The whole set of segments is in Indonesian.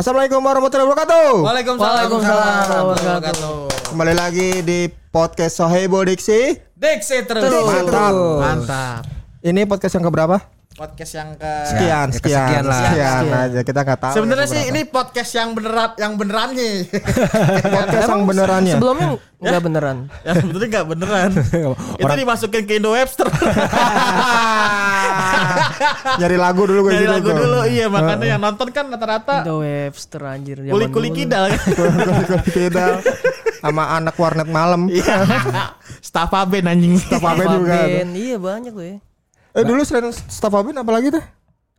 Assalamualaikum warahmatullahi wabarakatuh. Waalaikumsalam. Waalaikumsalam warahmatullahi wabarakatuh. Kembali lagi di podcast Sohebo Diksi. Diksi terus. Terus. Mantap. Mantap. Ini podcast yang keberapa? Podcast yang ke Sekian, ya, sekian, kesekian lah. sekian Sekian. aja kita nggak tahu. Sebenarnya yang sih ini podcast yang beneran yang benerannya. podcast yang benerannya. Sebelumnya enggak beneran. ya sebetulnya nggak beneran. Itu dimasukin ke Indo Webster. Nyari lagu dulu gue gitu lagu tuh. dulu iya makanya yang nonton kan rata-rata Indo Webster anjir kuli-kuli dulu. kidal kan. Tidak sama anak warnet malam. Iya. Staff Aben anjing. Staff Aben juga. Iya banyak tuh ya. Eh dulu selain Staff Aben apa lagi tuh?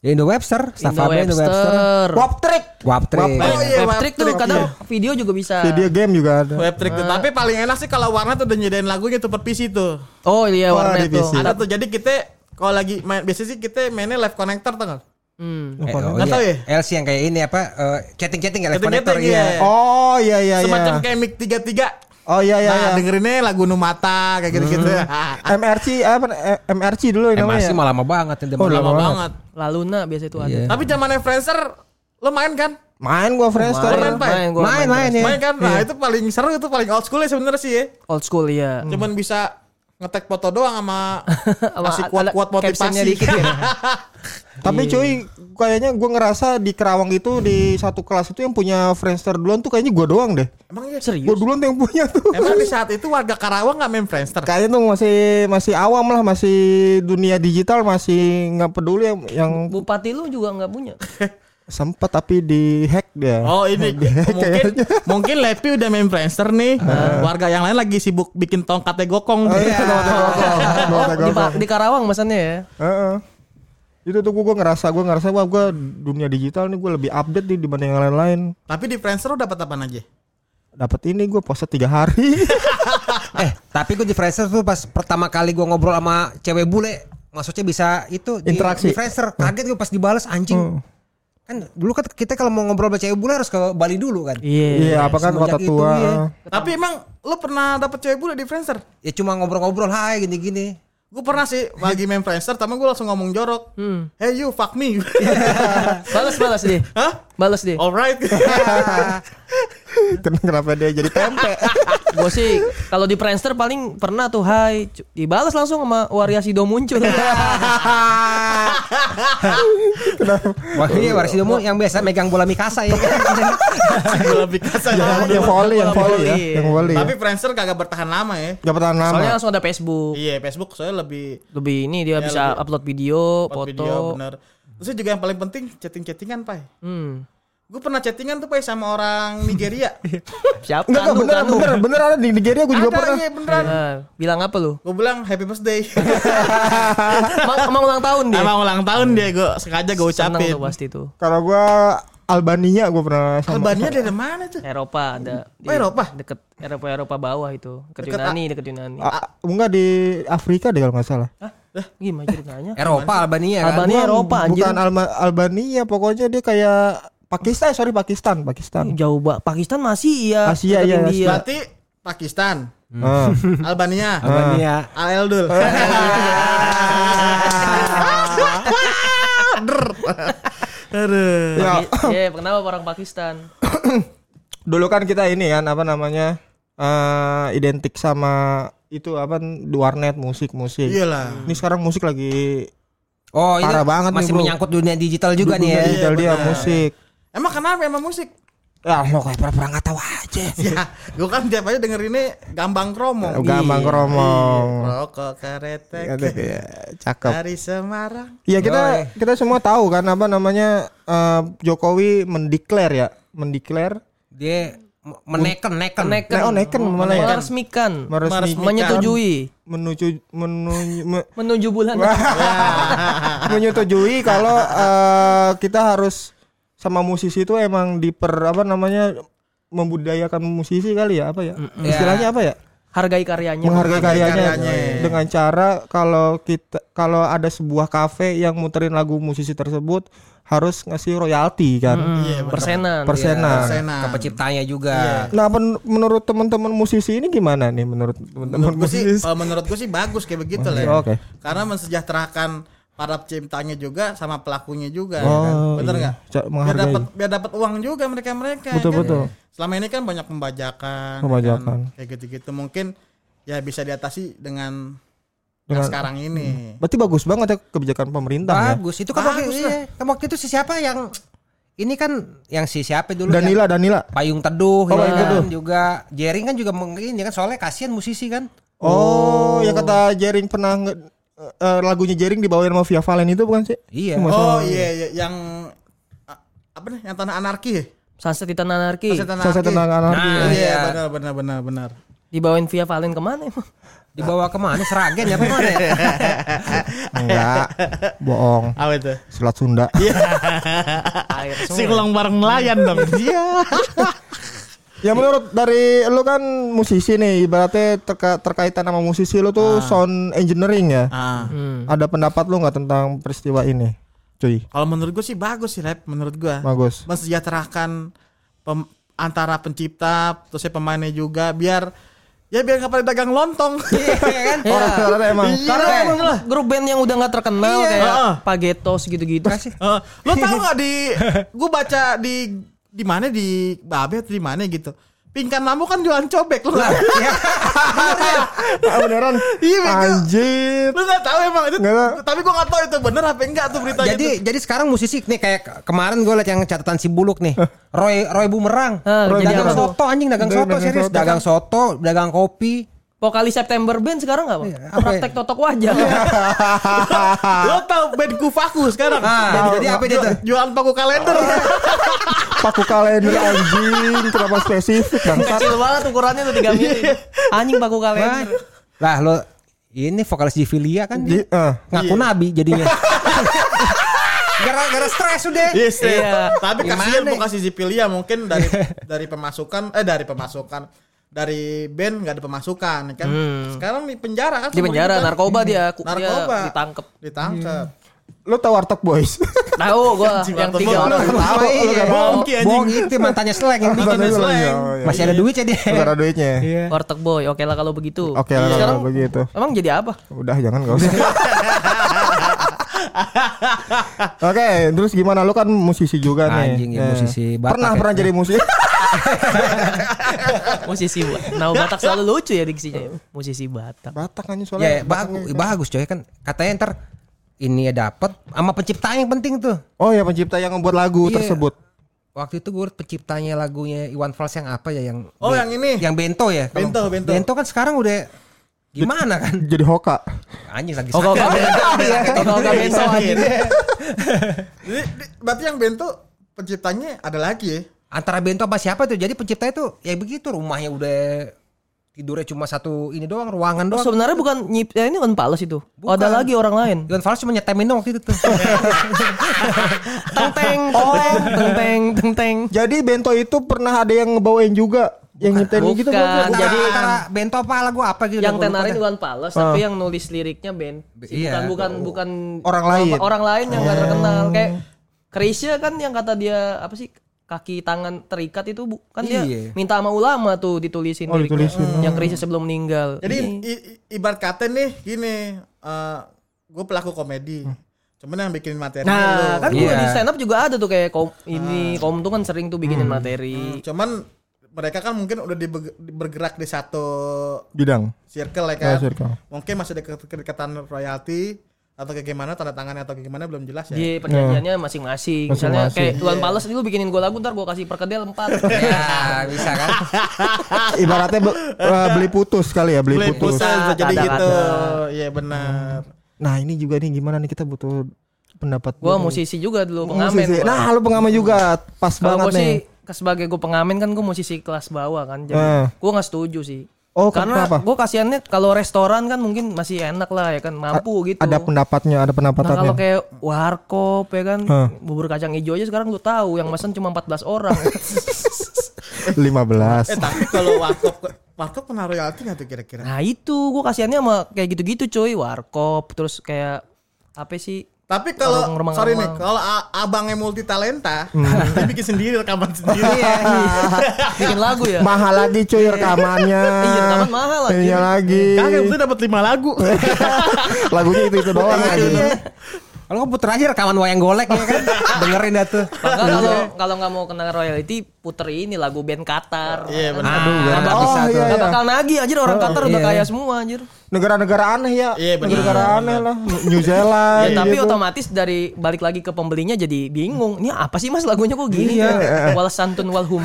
Ya Indo Webster, staff Indo apa Indo Webster. Webster. Wap Trick. Waptrik. Oh iya, Webtrick tuh kadang iya. video juga bisa. Video game juga ada. Web trick tuh. Tapi paling enak sih kalau warnet udah nyediain lagunya tuh per PC tuh. Oh iya Oh, warnet tuh. PC. Ada tuh jadi kita kalau lagi main biasanya sih kita mainnya live connector tuh kan. Hmm. Eh, oh, Nggak iya. tahu ya? LC yang kayak ini apa eh, chatting-chatting ya live connector iya. iya. Oh iya iya iya. Semacam kayak mic 33. Oh iya iya nah, iya. dengerinnya lagu Numata kayak gitu-gitu. MRC apa eh, MRC dulu yang namanya. Masih malah lama banget yang Oh, zaman Lama lama banget. Laluna biasa itu ada. Iya. Tapi zamannya Friendster lo main kan? Main gua Friendster. main, Pak? main, gua Main, main, ya. Main kan? Nah, itu paling seru itu paling old school ya sebenarnya sih ya. Old school iya. Cuman bisa ngetek foto doang sama ada kuat-kuat motivasi. dikit ya. Tapi cuy, kayaknya gua ngerasa di Kerawang itu di satu kelas itu yang punya Friendster duluan tuh kayaknya gua doang deh. Emang iya? Gua Serius. duluan tuh yang punya tuh. Emang di saat itu warga Karawang nggak main Friendster? Kayaknya tuh masih masih awam lah, masih dunia digital masih nggak peduli yang, yang Bupati lu juga nggak punya. Sempat tapi di hack dia. Oh ini mungkin mungkin Lepi udah main Friendster nih. Warga yang lain lagi sibuk bikin tongkatnya gokong. Oh iya, Oh, di, di Karawang masannya ya. Heeh. Itu tuh gua, gua ngerasa gua ngerasa wah gua dunia digital nih gua lebih update nih dibanding yang lain-lain. Tapi di Friendster lo dapat apa aja? Dapat ini gua puasa tiga hari. Eh, tapi gue di Friendster tuh pas pertama kali gue ngobrol sama cewek bule, maksudnya bisa itu di, Interaksi. di Friendster. Kaget gue pas dibalas anjing. Hmm. Kan dulu kan kita kalau mau ngobrol sama cewek bule harus ke Bali dulu kan. Iya. Iya, apa kan kota itu, tua. iya. Tapi emang lo pernah dapet cewek bule di Friendster? Ya cuma ngobrol-ngobrol hai gini-gini. Gue pernah sih lagi main Friendster, tapi gue langsung ngomong jorok. Hmm. Hey you, fuck me. Balas balas deh. Hah? Balas deh. Alright. Ken- Kenapa dia jadi tempe? Gue sih kalau di Friendster paling pernah tuh hai dibalas langsung sama Waria Sido muncul. Wah, iya Warsi Domo yang biasa megang bola Mikasa ya. Bola Picasso. yang, yang volley, yang volley ya, volley. yang volley. Tapi Friendster kagak bertahan lama ya. Gak pernah nama. Soalnya langsung ada Facebook. Iya, Facebook soalnya lebih Lebih ini dia Ya, bisa upload video, foto. video bener. Terus juga yang paling penting chatting-chattingan, Pai. Hmm. Gue pernah chattingan tuh, Pai, sama orang Nigeria. Siapa? Enggak, enggak bener, bener, bener ada di Nigeria gue juga Ada, pernah. iya, beneran. Nah, bilang apa lu? Gue bilang happy birthday. Emang, emang ulang tahun dia. Emang ulang tahun dia, gue sengaja gue Seneng ucapin. tuh pasti tuh. Kalau gua Albania gue pernah sama. Albania dari mana tuh? Eropa ada. Di, Oh, Eropa? Deket Eropa Eropa bawah itu. Deket, Deket Yunani, deket Yunani. Enggak di Afrika deh kalau nggak salah. Hah? Gimana ceritanya? Eropa, Albania kan. Albania Eropa anjir. Bukan Alma- Albania, pokoknya dia kayak Pakistan, sorry Pakistan, Pakistan. Jauh banget. Pakistan masih iya. Asia, iya, India. Berarti Pakistan, Ah. Albania, Albania. Al Eldul. Aduh. Ya, Iya, kenapa orang Pakistan? dulu kan kita ini kan apa namanya? eh identik sama itu apa warnet musik musik. Iyalah. Ini sekarang musik lagi Oh, ini Parah banget nih, masih bro. menyangkut dunia digital juga nih ya. dunia digital Iya, dia benar. musik. Emang kenapa emang musik? Ya lo kayak pura-pura nggak tahu aja. Ya, gue kan tiap aja dengerinnya gambang kromo. Gampang keromong. Rokok karetek Ya, cakep. dari Semarang. Iya kita kita semua tahu kan apa namanya eh, Jokowi mendeklar ya, mendeklar Dia meneken, neken. Neken. Oh, neken malah ya. Meresmikan. meresmikan Menyetujui. menuju menuju me- Menuju bulan. menyetujui kalau eh, kita harus sama musisi itu emang diper apa namanya membudayakan musisi kali ya apa ya istilahnya apa ya Hargai karyanya. menghargai karyanya, karyanya. dengan cara kalau kita kalau ada sebuah kafe yang muterin lagu musisi tersebut harus ngasih royalti kan Iya, bener. Persenan. persenan Persenan. Ke penciptanya juga. nah pen- menurut teman-teman musisi ini gimana nih menurut teman-teman sih, musisi eh, menurut gue sih bagus kayak begitu lah. ya. Oke. Karena mensejahterakan para penciptanya juga sama pelakunya juga, ya Oh, kan? bener iya. nggak? Ca- Biar dapat biar dapat uang juga mereka mereka. Betul, betul. Selama ini kan banyak pembajakan, ya Pembajakan. kan? kayak gitu-gitu. Mungkin ya bisa diatasi dengan Dengan- sekarang ini. Berarti bagus banget ya kebijakan pemerintah ya. Bagus. Itu kan waktu, Bagus iya. Kan waktu itu si siapa yang ini kan yang si siapa dulu Danila, Danila. yang Payung Teduh Oh, ya kan? Teduh. juga Jering kan juga mungkin ya kan soalnya kasihan musisi kan. Oh, yang kata Jering pernah nge- eh, lagunya Jering dibawain sama Via Valen itu bukan sih? Iya. Oh iya, iya yang apa nih? Yang tanah anarki ya? Sunset di Tanah Anarki. Sunset Saya tentang anarki. Nah, Iya, iya. benar benar benar benar. Dibawain via Valen ke mana emang? Dibawa ke mana? Seragen ya ke mana? ya? Enggak, bohong. Apa itu? Selat Sunda. Air semua. Singlang bareng nelayan dong. Iya. Ya menurut dari lu kan musisi nih, ibaratnya terka, terkaitan sama musisi lu tuh sound engineering ya. Ah. Hmm. Ada pendapat lu nggak tentang peristiwa ini, cuy? Kalau menurut gue sih bagus sih, Lep. Menurut gue. Bagus. Mensejahterakan pem- antara pencipta, terusnya pemainnya juga, biar ya biar nggak pada dagang lontong. Iya kan? Ya. Emang Karena emang grup band yang udah nggak terkenal Iya. kayak Heeh. Pagetos gitu-gitu. Eh, lo tau gak di gue baca di di mana di Babe atau di mana gitu. Pingkan Mamu kan jualan cobek lo. ah, beneran. Iya. Anjir. Lu gak tahu emang itu. Nggak tahu. Tapi gue gak tahu itu bener apa enggak tuh beritanya. jadi tuh. jadi sekarang musisi nih kayak ke- kemarin gue liat yang catatan si Buluk nih. Roy Roy Bumerang. Roy jadi dagang soto anjing dagang soto serius dagang soto, dagang kopi. Vokalis September Band sekarang nggak bang? Iya, apa ya? Praktek totok wajah. lo tau band Kufaku sekarang. Ah, jadi apa dia tuh? Jualan paku kalender. Paku kalender anjing, kenapa spesifik bangsat? Kecil banget ukurannya tuh 3 mili. Anjing paku kalender. Lah lo ini vokalis Jivilia kan Di, dia. eh, ngaku nabi jadinya. Gara-gara stres udah. Yes, Iya. Tapi kasihan ya? mau kasih Zipilia mungkin dari dari pemasukan eh dari pemasukan dari band nggak ada pemasukan kan. Sekarang di penjara kan. Di penjara kan. narkoba dia, ku- dia Narkoba. ditangkep. Ditangkep. lu tahu Warteg Boys? Tahu gua yang tiga orang. Tahu, Iya. gak tahu. Bongki, anjing. Bohong itu mantannya Sleng yang bikin. Mantannya Slang. Slang. Oh, iya. Masih ada duitnya dia. Gak ada duitnya. Warteg boy. Oke lah kalau begitu. Oke lah Sekarang kalau begitu. emang jadi apa? Udah jangan gak usah. Oke, terus gimana lu kan musisi juga nih. Anjing, ya, Eh, musisi Batak Pernah ya. pernah jadi musisi? Musisi buat. Nah Batak selalu lucu ya diksinya. Musisi Batak. Batak kan Ya soalnya. bagus, bagus coy kan katanya ntar ini ya dapat sama pencipta yang penting tuh. Oh ya pencipta yang membuat lagu Iya. tersebut. Waktu itu gue penciptanya lagunya Iwan Fals yang apa ya yang Oh, yang ini. yang bento ya. Bento, Bento. Bento kan sekarang udah gimana kan? Jadi hoka. Anjing lagi Oh sakit. kau kau bento anjing. Jadi di- berarti yang bento penciptanya ada lagi ya? Antara bento apa siapa tuh? Jadi pencipta itu ya begitu rumahnya udah tidurnya cuma satu ini doang ruangan Oh, doang. sebenarnya bukan nyip ya ini kan pales itu. Oh, ada lagi orang lain. Iwan Fals cuma nyetemin doang waktu itu tuh. Teng teng teng teng teng teng teng. Jadi Bento itu pernah ada yang ngebawain juga yang nyiptain gitu Bukan. bukan? Jadi- antara bento apa lagu apa gitu. Yang tenarin. Iwan Pales, tapi yang nulis liriknya band. Si- Iya. Bukan bukan bukan Orang lain. Orang lain yang gak terkenal kayak Krisya kan yang kata dia apa sih kaki tangan terikat itu bu- kan dia Iya. minta sama ulama tuh ditulisin Oh, liriknya. ditulisin. Yang Krisya sebelum meninggal. Jadi Ini- i- i- ibarat kata nih gini, gue pelaku komedi. Cuman yang bikin materi Nah, lu. kan gua Iya. di stand up juga ada tuh kayak kom ini kom tuh kan sering tuh bikinin materi. Cuman mereka kan mungkin udah dibe- bergerak di satu Bidang. circle ya kan. Oh, circle. Mungkin masih ada ke- kedekatan royalti atau kayak gimana tanda tangannya atau kayak gimana belum jelas ya. Di perjanjiannya masing-masing. Misalnya Masing-masing. kayak Iwan Pales dulu bikinin gua lagu ntar gua kasih perkedel 4. Ya, bisa kan? Ibaratnya be- eh, beli putus kali ya, beli, Beli putus. bisa jadi Ada, gitu. Iya benar. Nah, ini juga nih gimana nih kita butuh pendapat Gua musisi juga dulu pengamen. Musisi. Nah, lu pengamen juga. Pas Kalau banget gue nih. Sebagai gue pengamen kan gue musisi kelas bawah kan, jadi Eh. gue nggak setuju sih. Oh, Karena kenapa? gue kasihannya kalau restoran kan mungkin masih enak lah ya kan mampu gitu. Ada pendapatnya, ada Nah pendapatannya. kalau kayak warkop ya kan, Hah. bubur kacang hijau aja sekarang lu tahu yang mesen cuma 14 orang. 15. Eh tapi kalau warkop warkop kena royalti nggak tuh kira-kira? nah itu gue kasihannya sama kayak gitu-gitu cuy, warkop terus kayak apa sih? Tapi kalau sorry nih, kalau abangnya multi talenta, dia bikin sendiri rekaman sendiri. Iya, Bikin lagu ya. Mahal lagi cuy rekamannya. Iya, rekaman mahal lagi. Iya lagi. Kagak itu dapat lima lagu. Lagunya itu itu doang aja. Kalau nggak puter aja rekaman wayang golek ya kan. Dengerin dah tuh. Kalau kalau nggak mau kena royalty puter ini lagu band Qatar. Iya benar. Aduh, Nggak nggak bakal, bisa Oh, tuh. iya, nggak iya. bakal nagih anjir orang Qatar udah iya. kaya semua anjir. Negara-negara aneh ya. Iya, benar. Negara aneh lah. New Zealand. Ya, tapi gitu. otomatis dari balik lagi ke pembelinya jadi bingung. Ini apa sih mas lagunya kok gini? Iya. Wal santun wal hum.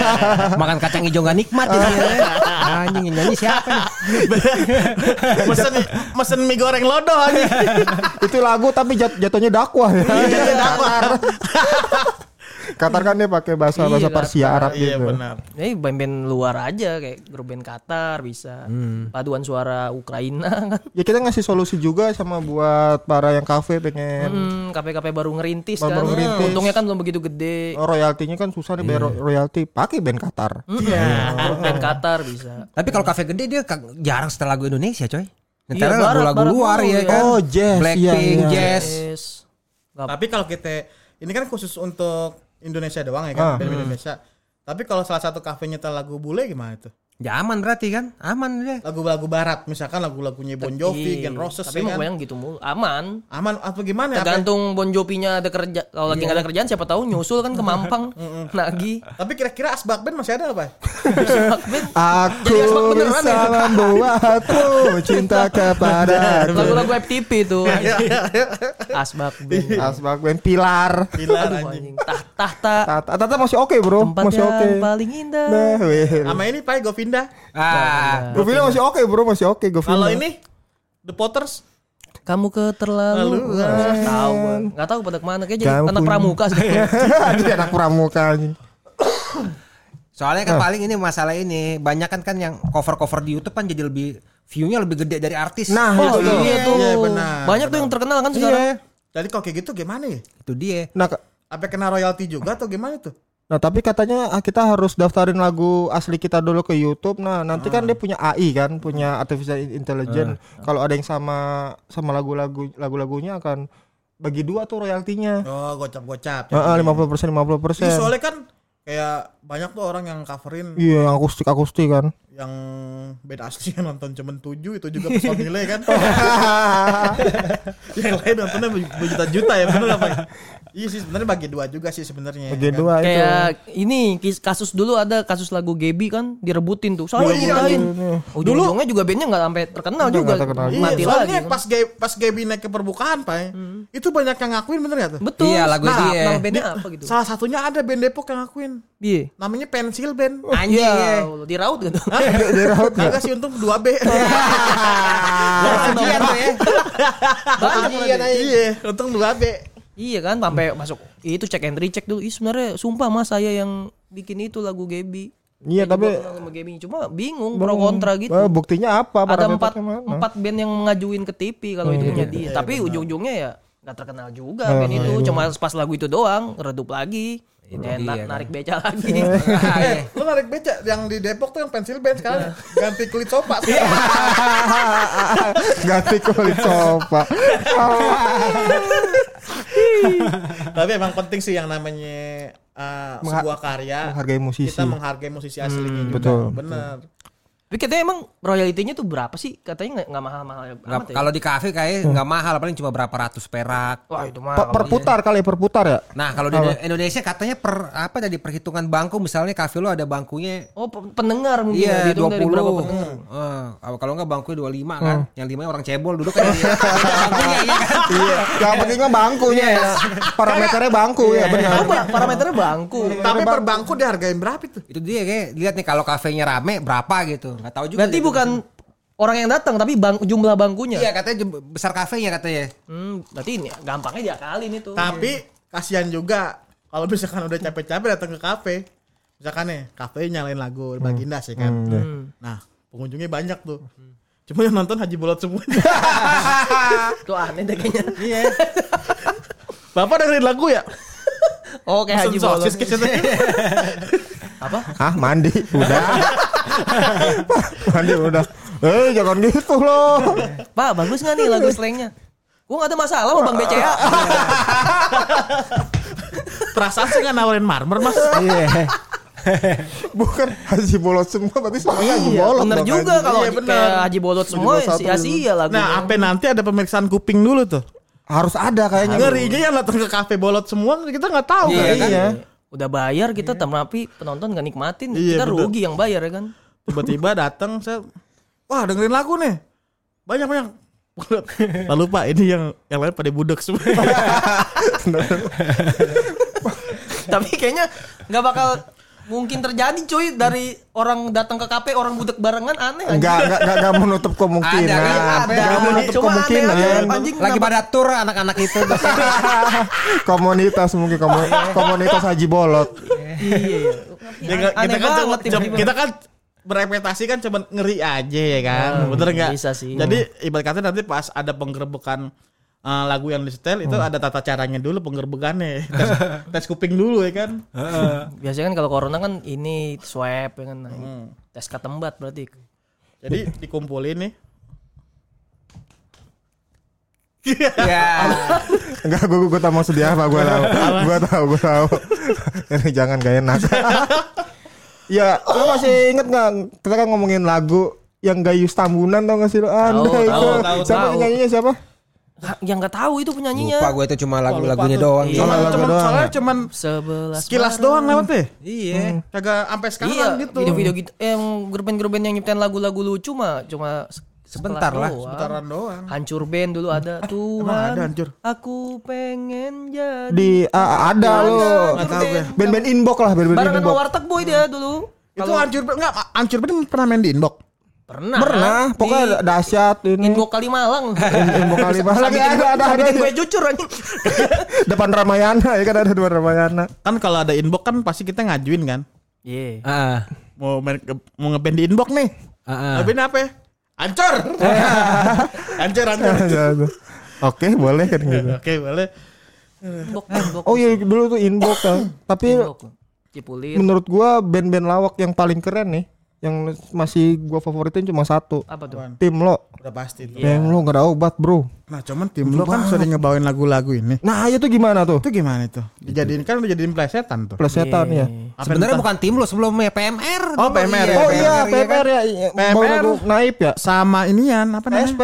Makan kacang hijau nggak nikmat ya. Anjing nyanyi siapa nih? mesen mesen mie goreng lodoh aja. itu lagu tapi jat- jatuhnya dakwah ya. Jadi dakwah. Qatar kan dia pakai bahasa bahasa Iya, Persia Qatar. Arab Iya gitu. benar. Ini band-band luar aja kayak grup band Qatar bisa. Paduan suara Ukraina kan. Ya kita ngasih solusi juga sama buat para yang kafe pengen Hmm, KP-KP baru ngerintis Baru kan. ngerintis. Untungnya kan belum begitu gede. Oh, royaltinya kan susah nih bayar ro- royalti. Pakai band Qatar. Iya. Grup band Qatar bisa. Tapi kalau kafe gede dia jarang setel lagu Indonesia coy. Iya, Nyetelnya barat- lagu-lagu barat luar mulu ya kan. Oh, jazz. Blackpink, Iya, iya. jazz. Yes. Nggak- Tapi kalau kita ini kan khusus untuk Indonesia doang ya Ah. kan, band Indonesia. Tapi kalau salah satu kafe nyetel lagu bule gimana tuh? Ya aman berarti kan? Aman dia. Lagu-lagu barat, misalkan lagu-lagunya Bon Jovi, Iya. Gen Roses Tapi ya mau kan. bayang gitu mulu. Aman. Aman apa gimana ya? Tergantung Bon Jovinya ada kerja. Kalau lagi nggak ada kerjaan siapa tahu nyusul kan ke Mampang. Nagi. Tapi kira-kira Asbak Band masih ada apa? Aku Jadi asbak beneran bisa ya? membuatmu cinta kepada Lagu-lagu FTP itu. Asbak band. Asbak band Pilar. Pilar anjing. anjing. Tah, tahta. Tata masih oke bro, Tempat masih yang oke. paling indah. Nah. Sama ini Pak Govinda. Ah, Govina masih oke bro, masih oke Govina. Kalau ini The Potters Kamu keterlaluan. Nggak tahu gua. Nggak tahu pada ke mana. Kayak jadi anak pramuka sekarang. Jadi anak pramuka anjing. soalnya kan paling ini masalah ini banyak kan kan yang cover-cover di YouTube kan jadi lebih view-nya lebih gede dari artis. Nah, Oh itu tuh. iya tuh. Iya, benar, Banyak tuh yang terkenal kan sekarang. Iya. Jadi kalau kayak gitu gimana ya? Itu dia. Nah, ke- Apa kena royalti juga atau gimana tuh? Nah tapi katanya ah, kita harus daftarin lagu asli kita dulu ke YouTube. Nah, nanti kan dia punya AI kan, punya artificial intelligence. Kalau ada yang sama sama lagu-lagu lagu-lagunya akan bagi dua tuh royaltinya. Oh, gocap-gocap. Heeh, 50% 50%. Iya, soalnya kan kayak banyak tuh orang yang coverin Iya, yang akustik akustik kan. yang band asli yang nonton cuman 7 itu juga personilnya kan. yang lain nontonnya berjuta-juta ya bener apa? Iya sih sebenarnya bagi dua juga sih sebenarnya. Bagi kan? dua itu. Kayak ini kasus dulu ada kasus lagu Gebi kan direbutin tuh. Saya iya, ciptain. iya. Ujung-ujungnya juga bandnya nggak sampai terkenal Udah juga. terkenal. Iya, Mati soalnya lagi. kan. pas Gaby pas Gaby naik ke permukaan, Pak. ya, Itu banyak yang ngakuin bener gak tuh? Betul. Iya, lagu nah, dia. Nama bandnya apa gitu? Salah satunya ada band Depok yang ngakuin. Iya. Namanya Pensil Band. Anjing ya. Iya, di raut gitu. Di raut nggak? Kagak sih untung 2B. Ujian tuh ya. Ujian Iya, untung 2B. Iya kan sampai masuk itu cek and recheck dulu. Ih sebenarnya sumpah mas saya yang bikin itu lagu Gebi. Iya, tapi sama Gebi. Cuma bingung pro kontra gitu. eh, buktinya apa? Ada empat empat band yang mengajuin ke TV kalau itu punya dia. Tapi ujung-ujungnya ya nggak terkenal juga band itu. Cuma pas lagu itu doang redup lagi. Enak narik beca lagi. Eh, lu narik beca yang di Depok tuh yang Pensil Band sekarang ganti kulit sofa. Ganti kulit sofa. Tapi emang penting sih yang namanya uh, Mengha- sebuah karya menghargai musisi. kita menghargai musisi aslinya juga. betul, Bener. Tapi katanya emang royaltinya tuh berapa sih? Katanya nggak mahal-mahal amat ya? Kalau di kafe kayak nggak mahal paling cuma berapa ratus perak. Wah itu mah. Per, perputar kali perputar ya? Nah kalau di Indonesia katanya per apa dari perhitungan bangku misalnya kafe lo ada bangkunya Oh pe- pendengar mungkin ya, Iya dihitung dua puluh. pendengar. kalau nggak bangkunya dua lima kan, yang lima orang cebol duduk kan. bangkunya iya kan. Iya. Yang penting mah bangkunya ya. Parameternya bangku ya benar. Oh, parameternya bangku. Tapi per bangku dihargain berapa itu? Itu dia kayak lihat nih kalau kafenya rame berapa gitu, nggak tahu juga. Berarti gitu. bukan orang yang datang tapi bang, jumlah bangkunya. Iya katanya jem- besar kafenya katanya. Hmm, berarti ini gampangnya diakalin itu. Tapi kasihan juga kalau misalkan udah capek-capek datang ke kafe. Misalkan nih, kafe nyalain lagu Baginda sih kan. Nah, pengunjungnya banyak tuh. Cuma yang nonton Haji Bolot semua. Itu aneh deh kayaknya. Iya. Bapak dengerin lagu ya? Oh kayak Haji Bolot. Apa? Ah mandi udah. Mandi udah. Eh jangan gitu loh. Pak, bagus nggak nih lagu slangnya? Gua nggak ada masalah sama Bang BCA. Perasaan sih nggak nawarin marmer mas. Iya. Bukan Haji Bolot semua berarti semuanya Haji Iya, Bolot. bener dong, juga kalau Iya, bener. Haji Bolot semua Bolot satu sia-sia lagu. Nah, apa nanti ada pemeriksaan kuping dulu tuh. Harus ada kayaknya. Ngerinya yang datang ke kafe bolot semua kita nggak tahu Iya kan. Iya. Udah bayar kita tapi penonton gak nikmatin, Iya, kita bener. rugi yang bayar ya kan. Tiba-tiba datang saya, wah dengerin lagu nih, banyak banyak. Lalu pak ini yang yang lain pada budek semua. tapi kayaknya nggak bakal mungkin terjadi cuy dari orang datang ke kafe orang budek barengan aneh anjing. Enggak, enggak, enggak, menutup kemungkinan. Ada, ada. Enggak menutup Cuma kemungkinan. aneh aja, anjing Lagi kenapa- pada tur anak-anak itu. komunitas mungkin komu- komunitas haji bolot. Iya, iya. Ya, Aneh kita kan kita kan berepetasi kan cuma ngeri aja ya kan, Hmm, bener nggak? bisa sih. Jadi ibarat kata nanti pas ada penggerbekan eh, lagu yang di setel itu ada tata caranya dulu penggerbekannya, tes, tes kuping dulu ya kan. Biasanya kan kalau corona kan ini swab ya kan. Nah, Hmm. Tes ketembat berarti. Jadi dikumpulin nih. Ya. Enggak, gue gue tahu maksud dia apa, gue tahu. Gue tahu, gue tahu. Ini jangan gak enak. Ya, lo masih inget nggak kita kan ngomongin lagu yang Gayus Tambunan tau gak sih lo? Andai tahu, ke- tahu, siapa tahu. nyanyinya siapa? Yang nggak tahu itu penyanyinya. Lupa gue itu cuma lagu-lagunya doang. Iya. Cuman, lagu cuman doang soalnya ya? cuman Sebelas sekilas doang lewat deh. Iya. Kagak sampai sekarang Iya, gitu. video-video gitu. Eh, yang grup-band yang nyiptain lagu-lagu lucu mah cuma Sebentar lah, doang. Putaran doang. Hancur band dulu ada Tuhan. emang ada hancur? Aku pengen jadi. Di ah, ada lo. Nggak tahu gue. Band-band inbox lah, band-band Barengan inbox. Warteg Boy dia dulu. Itu hancur enggak hancur bener pernah main di inbox. Pernah. Pernah, pokoknya dahsyat ini. Inbox Kalimalang. Inbox kali lagi ada ada ada Bikin gue jujur anjing. depan Ramayana ya kan ada depan Ramayana. Kan kalau ada inbox kan pasti kita ngajuin kan. Iya. Ah. Mau main ke- mau ngeband di inbox nih. Ah. ah. Ngeband apa? ya? Hancur. hancur hancur. Oke, boleh kan gitu. Oke, boleh. Inbox, inbox. Oh iya dulu tuh inbox kan. Tapi menurut gua band-band lawak yang paling keren nih yang masih gua favoritin cuma satu. Apa tuh? Tim lo. Udah pasti tuh. Yang lo gak ada obat, Bro. Nah, cuman tim lo kan sering ngebawain lagu-lagu ini. Nah, itu gimana tuh? Itu gimana itu? Dijadiin kan udah jadiin plesetan tuh. Plesetan ya. Apa Sebenarnya entah- bukan tim lo sebelumnya PMR. Oh, dulu. PMR. Oh iya, kan? PPR ya. iya. PPR. Baru lagu naib ya. sama inian apa namanya? SP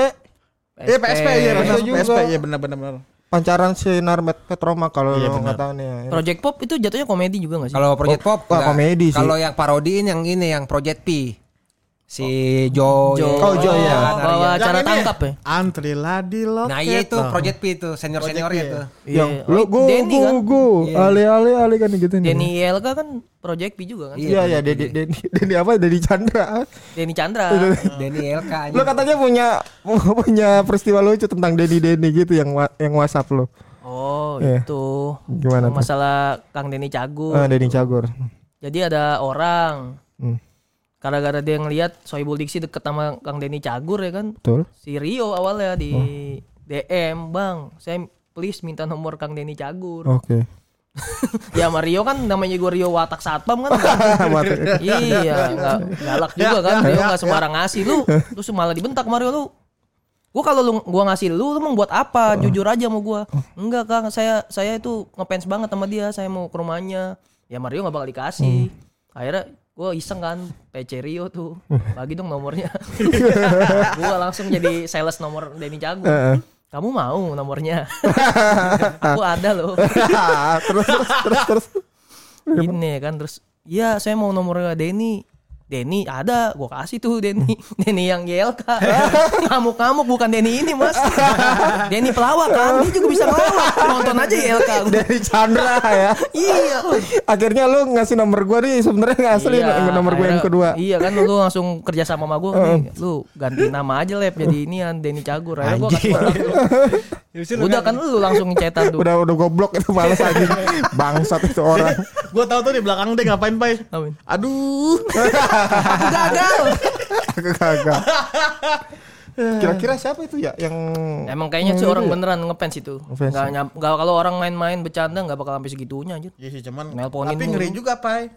Iya, PSP iya benar. Iya juga. PSP iya benar benar. Pancaran sinar Met Petroma kalau Iya, nggak tahu nih. ya. Project Pop itu jatuhnya komedi juga gak sih? Kalau Project Pop enggak. komedi sih. Kalau yang parodiin yang ini yang Project P. Si Joe. Jo. Oh, Jo, iya. Bawa Yang cara ini, tangkap ya. Antrilah di loket. Nah, iya itu Loh. Project P itu senior-seniornya Project P, tuh. Yang Iya. lo Oh, go Denny go kan? go ale ale ale kan gitu nih. Denny YLK kan Project P juga kan? Iya ya Denny Denny Denny apa Denny Chandra. Denny Chandra. Denny aja. Lo katanya punya punya peristiwa lucu tentang Denny Denny gitu yang yang WhatsApp lo. Oh, Iya. itu. Gimana tuh? Masalah Kang Denny Cagur. Ah, Denny Cagur. Jadi ada orang Hmm, gara-gara dia ngelihat Soebul Diksi deket sama Kang Denny Cagur ya kan. betul. Si Rio awalnya di Oh. DM, "Bang, saya please minta nomor Kang Denny Cagur." Oke. ya sama Rio kan namanya gue Rio Watak Satpam kan. Iya, nggak galak juga kan. Rio nggak sembarang ngasih lu. Terus malah dibentak Mario lu. Gua kalau lu gua ngasih lu, lu mau buat apa? Jujur aja mau gua. Enggak, Kang. Saya saya itu ngefans banget sama dia. Saya mau ke rumahnya. Ya Mario nggak bakal dikasih. Akhirnya gua iseng kan PC Rio tuh. Bagi dong nomornya. gua langsung jadi sales nomor Denny Cagur. Heeh. Kamu mau nomornya? Aku ada loh. terus terus terus terus. Ini kan terus ya saya mau nomornya Denny Denny ada gua kasih tuh Denny. Denny yang YLK ngamuk-ngamuk bukan Denny ini mas. Denny pelawak kan? Dia juga bisa ngelawak nonton aja YLK Denny Chandra ya. iya. Akhirnya lu ngasih nomor gua nih sebenarnya nggak asli Iya, nomor gua yang kedua. Iya kan? Lu langsung kerja sama sama gue nih. Lu ganti nama aja lep jadi ini Denny Cagur. Akhirnya gua kasih lu. Udah kan lu langsung cetan tuh. Udah udah goblok itu males aja. Bangsat itu orang. Gua tahu tuh di belakang dia ngapain, Pai. Aduh. Aku gagal. Aku kagak. Kira-kira siapa itu ya yang Emang kayaknya sih orang beneran ngefans itu. Ngefans, nyam- nggak kalau orang main-main bercanda nggak bakal sampai segitunya anjir. Iya sih, cuman tapi ngeri juga, Pai.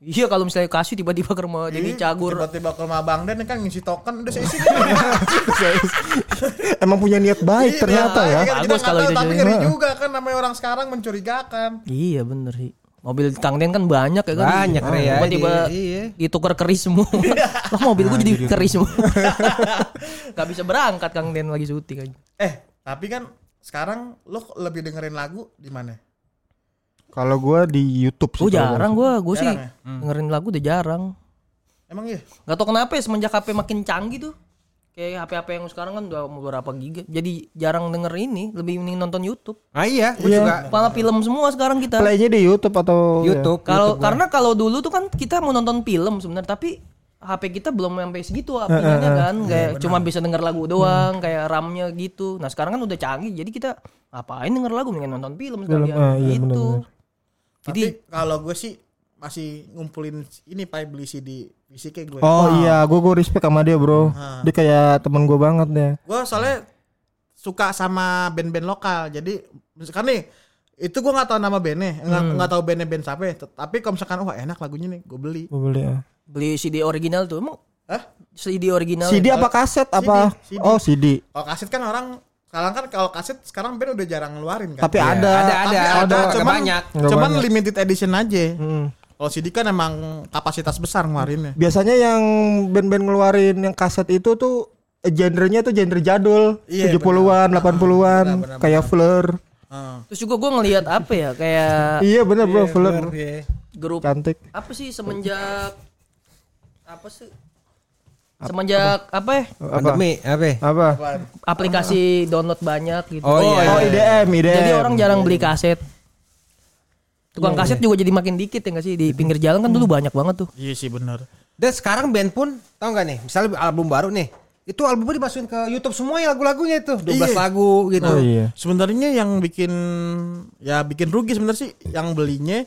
Iya kalau misalnya kasih tiba-tiba ke rumah Denny Ih, Cagur. Tiba-tiba ke rumah Bang Den kan ngisi token udah saya isi. emang punya niat baik Iya, ternyata ya. Kita Bagus kalau itu tapi jadi. ngeri juga kan namanya orang sekarang mencurigakan. Iya bener sih. Mobil Kang Den kan banyak ya kan. Banyak, ya. Tiba-tiba Iya. ditukar keris semua. Lah mobil gue jadi keris semua. Gak bisa berangkat Kang Den lagi syuting aja. Eh, tapi kan sekarang lo lebih dengerin lagu di mana? Kalau gua di YouTube sih. Gue kalau jarang gue, gue sih ya? dengerin lagu udah jarang. Emang iya? Gak tau kenapa ya semenjak HP makin canggih tuh. Kayak HP-HP yang sekarang kan udah beberapa giga. Jadi jarang denger ini, lebih mending nonton YouTube. Ah iya, gue Iya. juga Malah film semua sekarang kita. Playnya di YouTube atau YouTube. Kalau YouTube gua. karena kalau dulu tuh kan kita mau nonton film sebenarnya tapi HP kita belum sampai segitu aplikasinya kan kayak cuma bisa denger lagu doang kayak RAM-nya gitu. Nah, sekarang kan udah canggih jadi kita ngapain denger lagu mendingan nonton film sekalian ah, iya, gitu. Tapi Jadi kalau gue sih masih ngumpulin ini pak beli CD fisiknya gue. Oh iya, gua gua respect sama dia, Bro. Dia kayak temen gua banget deh. Gue soalnya suka sama band-band lokal. Jadi misalkan nih itu gue nggak tahu nama bandnya, nggak Hmm. nggak tahu bandnya band siapa. ya. Tapi kalau misalkan wah enak lagunya nih, gue beli. Gua beli ya. beli CD original tuh emang Hah? CD original. CD apa kaset apa? CD. Oh, CD. Kalau kaset kan orang sekarang kan kalau kaset sekarang band udah jarang ngeluarin kan. Tapi Iya, ada. ada, Tapi ada, ada, cuman, banyak. Cuman banyak. limited edition aja. Hmm. Kalau CD kan emang kapasitas besar ngeluarinnya. Biasanya yang band-band ngeluarin yang kaset itu tuh eh, genrenya tuh genre jadul, Iya, 70-an, 80-an, benar, benar, kayak Fleur. Heeh. Terus juga gue ngelihat apa ya kayak Iya bener bro, Fleur. Iya. grup Cantik. apa sih semenjak apa sih semenjak apa ya Apa? Pandemi, apa? ya? Apa? aplikasi download banyak gitu. Oh, iya. Oh IDM, IDM. Jadi orang jarang beli kaset. Tukang kaset juga jadi makin dikit ya nggak sih di pinggir jalan kan dulu banyak banget tuh. Iya sih benar. Dan sekarang band pun tau gak nih, misalnya album baru nih, itu albumnya dimasukin ke YouTube semua ya lagu-lagunya itu, 12 Iya. lagu gitu. Oh iya. Sebenarnya yang bikin ya bikin rugi sebenarnya sih yang belinya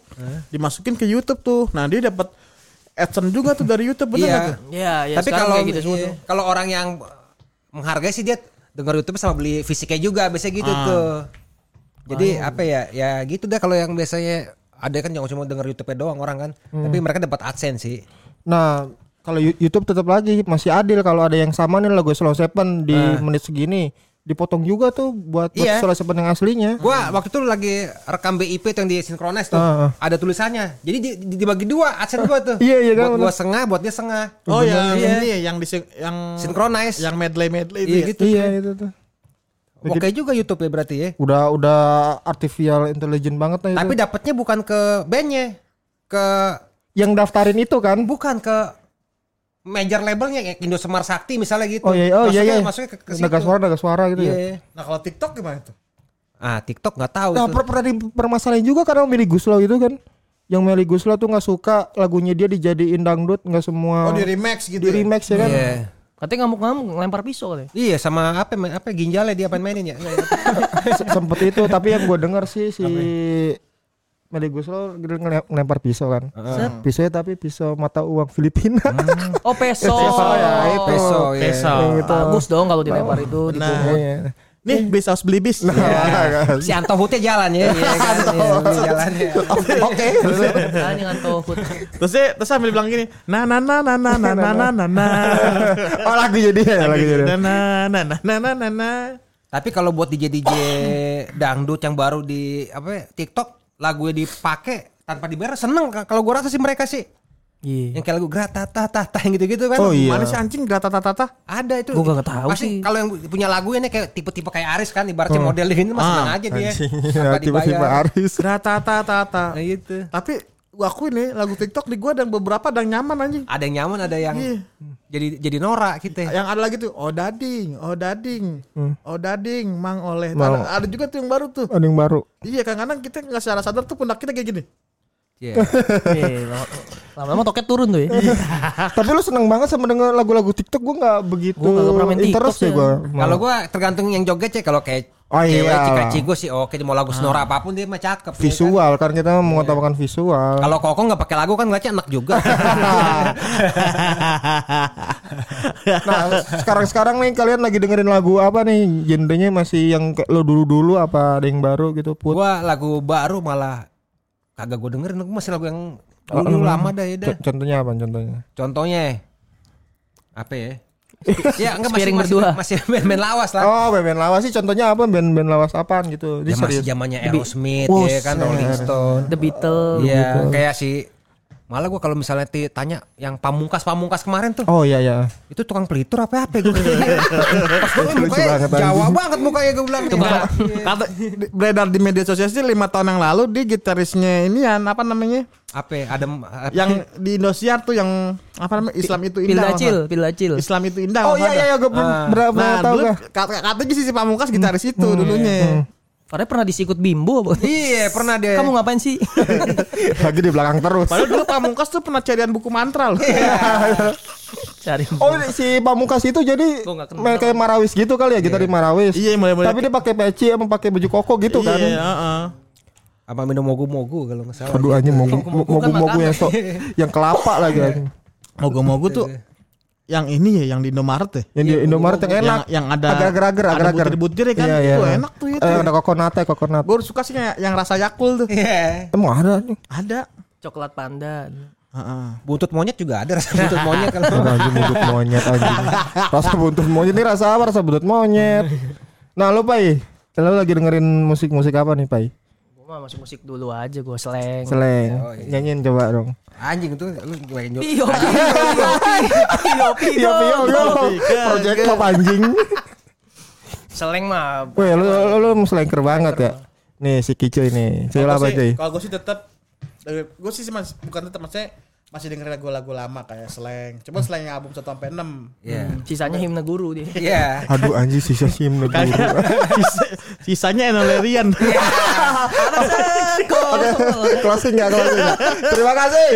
dimasukin ke YouTube tuh. Nah, dia dapat AdSense juga tuh dari YouTube bener Iya. nggak tuh? Ya, ya Tapi sekarang kalau kayak gitu semua iya, tuh. kalau orang yang menghargai sih dia denger YouTube sama beli fisiknya juga biasanya gitu Ah. tuh. Jadi apa ya? Ya gitu dah kalau yang biasanya ada kan yang cuma denger YouTube doang orang kan. Hmm. Tapi mereka dapat AdSense sih. Nah, kalau Yu- YouTube tetap lagi masih adil kalau ada yang sama nih lagu Slow Seven di menit segini dipotong juga tuh buat, buat Iya. Seven yang aslinya. Gua waktu itu lagi rekam BIP tuh yang di Synchronize tuh. Ah, ah. Ada tulisannya. Jadi di- di- dibagi dua AdSense gua tuh. Iya, iya kan, Buat gua setengah, buat dia setengah. Oh, yang Iya. ini ya, yang di yang Synchronize. yang medley medley itu Iya ya. gitu. Iya itu tuh. Oke juga YouTube ya berarti ya. Udah udah artificial intelligent banget lah itu. Tapi dapatnya bukan ke bandnya, ke yang daftarin itu kan bukan ke major labelnya kayak Indo Semar Sakti misalnya gitu. Oh iya, oh iya Masuknya- iya. Masuknya ke, ke Naga suara, naga suara gitu Iya. ya. Nah, kalau TikTok gimana tuh? Ah, TikTok nggak tahu Nah, itu. per pernah dipermasalahin juga karena Meli Guslo itu kan. Yang Meli Guslo tuh nggak suka lagunya dia dijadiin dangdut, nggak semua Oh, di remix gitu. di ya? remix ya kan. Iya. Katanya ngamuk-ngamuk ngelempar pisau katanya. Iya sama apa apa ginjalnya dia main-mainin ya. Se- Sempet itu, tapi yang gue denger sih si Meli Guslo gitu ngele- ngelempar pisau kan. Set. Pisaunya tapi pisau mata uang Filipina. Oh peso. Peso ya, itu. Peso, ya. Peso. Yang itu. Bagus dong kalau dilempar itu Nah. Iya. Nih, bis harus beli bis. Si Anto Hutnya jalan ya, iya kan. Iya, dia jalannya. Oke. Ah, dengan tohut. terus dia terus sambil bilang gini, na na na na na na na na na na. Oh lagu jadi ya, lagu jadi. Na na na na na na na na. Tapi kalau buat DJ DJ dangdut yang baru di apa ya, TikTok lagunya dipakai tanpa dibayar seneng kalau gua rasa sih mereka sih. Iya. Yang kayak lagu grata ta ta ta yang gitu-gitu kan. Oh, iya. Mana sih anjing gata tata tata? Ada itu. Gua nggak tahu Pasti sih. Kalau yang punya lagu ini kayak tipe-tipe kayak Aris kan ibaratnya model ini mah seneng Ah, aja dia. Anjing, tiba-tiba dibayar. Aris. Gata tata tata. Nah, gitu. Tapi gua akuin nih lagu TikTok di gua dan beberapa ada yang nyaman anjing. Ada yang nyaman, ada yang Iya. jadi jadi norak kita. Yang ada lagi tuh, oh dading, oh dading, oh dading, mang oleh. Mang. Ada, ada juga tuh yang baru tuh. Ada yang baru. Iya, kadang-kadang kita nggak secara sadar tuh pundak kita kayak gini. Iya. Iya, lama- lama-lama toket turun tuh ya. Tapi lu seneng banget sama denger lagu-lagu TikTok gue nggak begitu Gua main TikTok interest sih. ya gue. Kalau gua tergantung yang joget sih kalau kayak Oh, cewek iya. cika-cigo sih oke mau lagu sonora apa pun dia mah cakep. ya kan? visual kan kita mengutamakan visual. Kalau koko nggak pakai lagu kan ngeliatnya enak juga. nah sekarang-sekarang nih kalian lagi dengerin lagu apa nih? Genrenya masih yang lo dulu-dulu apa ada yang baru gitu put? gua lagu baru malah kagak gua dengerin gua masih lagu yang dulu lama dah ya dah. Co- Contohnya apa contohnya? Contohnya apa ya? ya enggak masih masih, berdua. masih band-band lawas lah. Oh band-band lawas sih contohnya apa? Band-band lawas apaan gitu? Ya masih zamannya Aerosmith Oh, ya kan Rolling Stone. The Beatles. Iya, kayak si Malah gua kalau misalnya tanya yang pamungkas pamungkas kemarin tuh, Oh iya iya. itu tukang pelitur apa apa gue. Pas Lucu mukanya banget, Jawa anjing. banget mukanya gue bilang. Enggak. Kata di- beredar di media sosial sih lima tahun yang lalu dia gitarisnya ini ya apa namanya? Apa? ya, Ada? Yang di Indosiar tuh yang apa namanya? Islam itu indah. Pildacil, pildacil. Islam itu indah. Oh iya iya iya gue berapa Nah, tahu gak? kata- katanya sih si Pamungkas gitaris itu dulunya. Padahal pernah disikut bimbo. apa? Iya, pernah dia. Kamu ngapain sih? Lagi di belakang terus. Padahal dulu Pamungkas tuh pernah carian buku mantra loh. Cari. Oh si Pamungkas itu jadi main kayak Marawis gitu kali ya kita di Marawis. Iya, mulai-mulai. Tapi dia pakai peci sama pakai baju koko gitu kan. Iya, heeh. apa minum mogu-mogu kalau nggak salah. Aduh anjing mogu Mogu-mogu mogu kan mogu yang so, yang kelapa lagi. Mogu-mogu tuh yang ini ya, yang di Indomaret ya. Yang di Indomaret yang enak. Yang, yang ada agar-agar ada agar-agar. butir-butir ya kan. Iya, iya. Itu enak tuh itu. Eh, ada kokonatnya kokonat. Gue suka sih yang, yang rasa Yakul tuh. Iya. Emang ada anjing. Ada. Coklat panda. Heeh. Buntut monyet juga ada rasa buntut monyet. Ada anjing buntut monyet anjing. Rasa buntut monyet ini rasa apa? Rasa buntut monyet. Nah, lo Pai, lo lagi dengerin musik-musik apa nih, Pai? Gue mah masuk musik dulu aja gue seleng. Seleng. Oh, iya. Nyanyiin coba dong. Anjing tuh lu gimana nyok. Pio, pio, pio, Iya, Pio, yo. Project Pop anjing. Seleng mah. Weh, lu lu, lu slanker banget ya. Nih si Kicu ini. Kalau apa cuy? Kalau gue sih tetap gue sih mas, bukan tetap maksudnya masih dengerin lagu-lagu lama kayak Slang. Cuma Slang yang album 1 sampai 6. Iya. Sisanya himne guru dia. Iya. Aduh anjing sisa sim guru. Sisa- sisanya Enolerian. Oke, closing ya, closing. Terima kasih.